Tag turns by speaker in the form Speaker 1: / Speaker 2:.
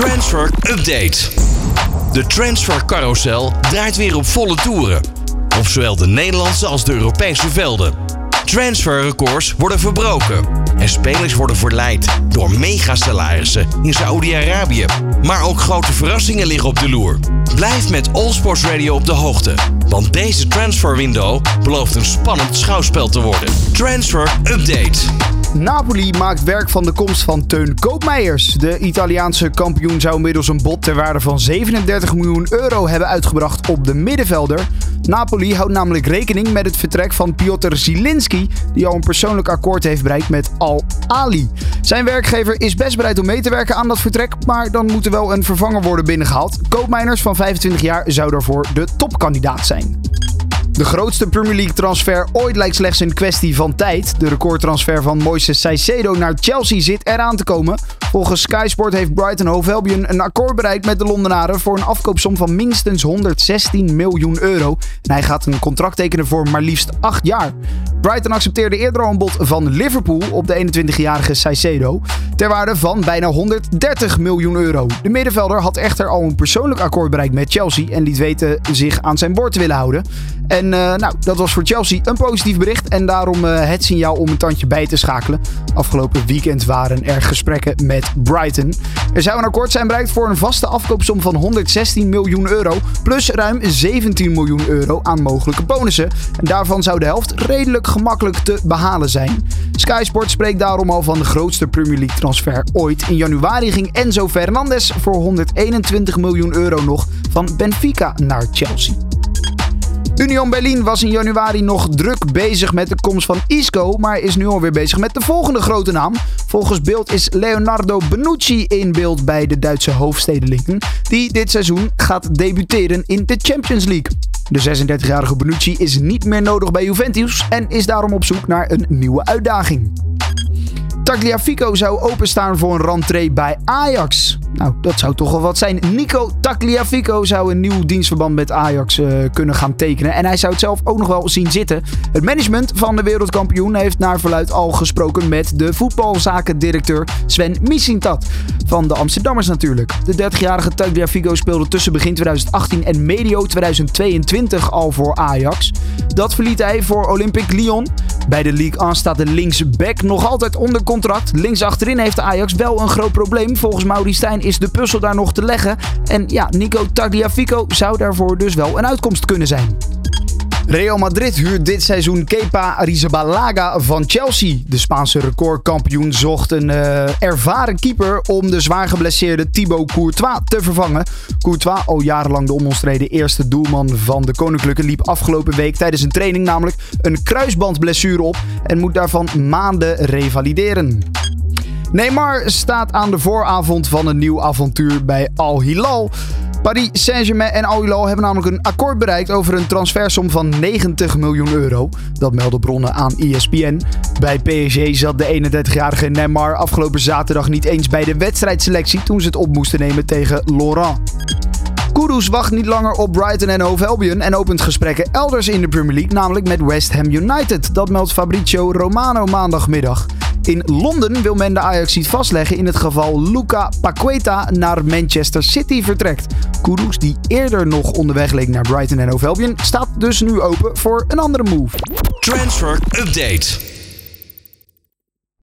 Speaker 1: Transfer Update. De transfercarousel draait weer op volle toeren. Op zowel de Nederlandse als de Europese velden. Transferrecords worden verbroken. En spelers worden verleid door megasalarissen in Saoedi-Arabië. Maar ook grote verrassingen liggen op de loer. Blijf met All Sports Radio op de hoogte. Want deze transferwindow belooft een spannend schouwspel te worden. Transfer Update.
Speaker 2: Napoli maakt werk van de komst van Teun Koopmeijers. De Italiaanse kampioen zou inmiddels een bod ter waarde van 37 miljoen euro hebben uitgebracht op de middenvelder. Napoli houdt namelijk rekening met het vertrek van Piotr Zielinski, die al een persoonlijk akkoord heeft bereikt met Al Ali. Zijn werkgever is best bereid om mee te werken aan dat vertrek, maar dan moet er wel een vervanger worden binnengehaald. Koopmeiners van 25 jaar zou daarvoor de topkandidaat zijn. De grootste Premier League transfer ooit lijkt slechts een kwestie van tijd. De recordtransfer van Moises Caicedo naar Chelsea zit eraan te komen. Volgens Sky Sport heeft Brighton Hove Albion een akkoord bereikt met de Londenaren voor een afkoopsom van minstens 116 miljoen euro. En hij gaat een contract tekenen voor maar liefst 8 jaar. Brighton accepteerde eerder al een bod van Liverpool op de 21-jarige Caicedo ter waarde van bijna 130 miljoen euro. De middenvelder had echter al een persoonlijk akkoord bereikt met Chelsea en liet weten zich aan zijn woord te willen houden. En uh, nou, dat was voor Chelsea een positief bericht en daarom uh, het signaal om een tandje bij te schakelen. Afgelopen weekend waren er gesprekken met Brighton. Er zou een akkoord zijn bereikt voor een vaste afkoopsom van 116 miljoen euro plus ruim 17 miljoen euro aan mogelijke bonussen. En daarvan zou de helft redelijk gemakkelijk te behalen zijn. Sky Sport spreekt daarom al van de grootste Premier League transfer ooit. In januari ging Enzo Fernandez voor 121 miljoen euro nog van Benfica naar Chelsea. Union Berlin was in januari nog druk bezig met de komst van Isco, maar is nu alweer bezig met de volgende grote naam. Volgens beeld is Leonardo Benucci in beeld bij de Duitse hoofdstedelingen, die dit seizoen gaat debuteren in de Champions League. De 36-jarige Benucci is niet meer nodig bij Juventus en is daarom op zoek naar een nieuwe uitdaging. Tagliafico zou openstaan voor een rentree bij Ajax. Nou, dat zou toch wel wat zijn. Nico Tagliafico zou een nieuw dienstverband met Ajax uh, kunnen gaan tekenen. En hij zou het zelf ook nog wel zien zitten. Het management van de wereldkampioen heeft naar verluid al gesproken met de voetbalzakendirecteur Sven Missintat. Van de Amsterdammers natuurlijk. De 30-jarige Tagliafico speelde tussen begin 2018 en medio 2022 al voor Ajax. Dat verliet hij voor Olympique Lyon. Bij de League 1 staat de linksback nog altijd onder contract. Links achterin heeft Ajax wel een groot probleem. Volgens Mauri Stijn is de puzzel daar nog te leggen. En ja, Nico Tagliafico zou daarvoor dus wel een uitkomst kunnen zijn. Real Madrid huurt dit seizoen Kepa Arrizabalaga van Chelsea. De Spaanse recordkampioen zocht een uh, ervaren keeper om de zwaar geblesseerde Thibaut Courtois te vervangen. Courtois, al jarenlang de onomstreden eerste doelman van de Koninklijke, liep afgelopen week tijdens een training namelijk een kruisbandblessure op en moet daarvan maanden revalideren. Neymar staat aan de vooravond van een nieuw avontuur bij Al Hilal. Paris Saint-Germain en Al Hilal hebben namelijk een akkoord bereikt over een transfersom van 90 miljoen euro. Dat melden bronnen aan ESPN. Bij PSG zat de 31-jarige Neymar afgelopen zaterdag niet eens bij de wedstrijdselectie toen ze het op moesten nemen tegen Laurent. Kudus wacht niet langer op Brighton en Hove Albion en opent gesprekken elders in de Premier League, namelijk met West Ham United. Dat meldt Fabrizio Romano maandagmiddag. In Londen wil men de Ajax niet vastleggen in het geval Luca Paqueta naar Manchester City vertrekt. Kudus, die eerder nog onderweg leek naar Brighton en Hove staat dus nu open voor een andere move.
Speaker 1: Transfer Update.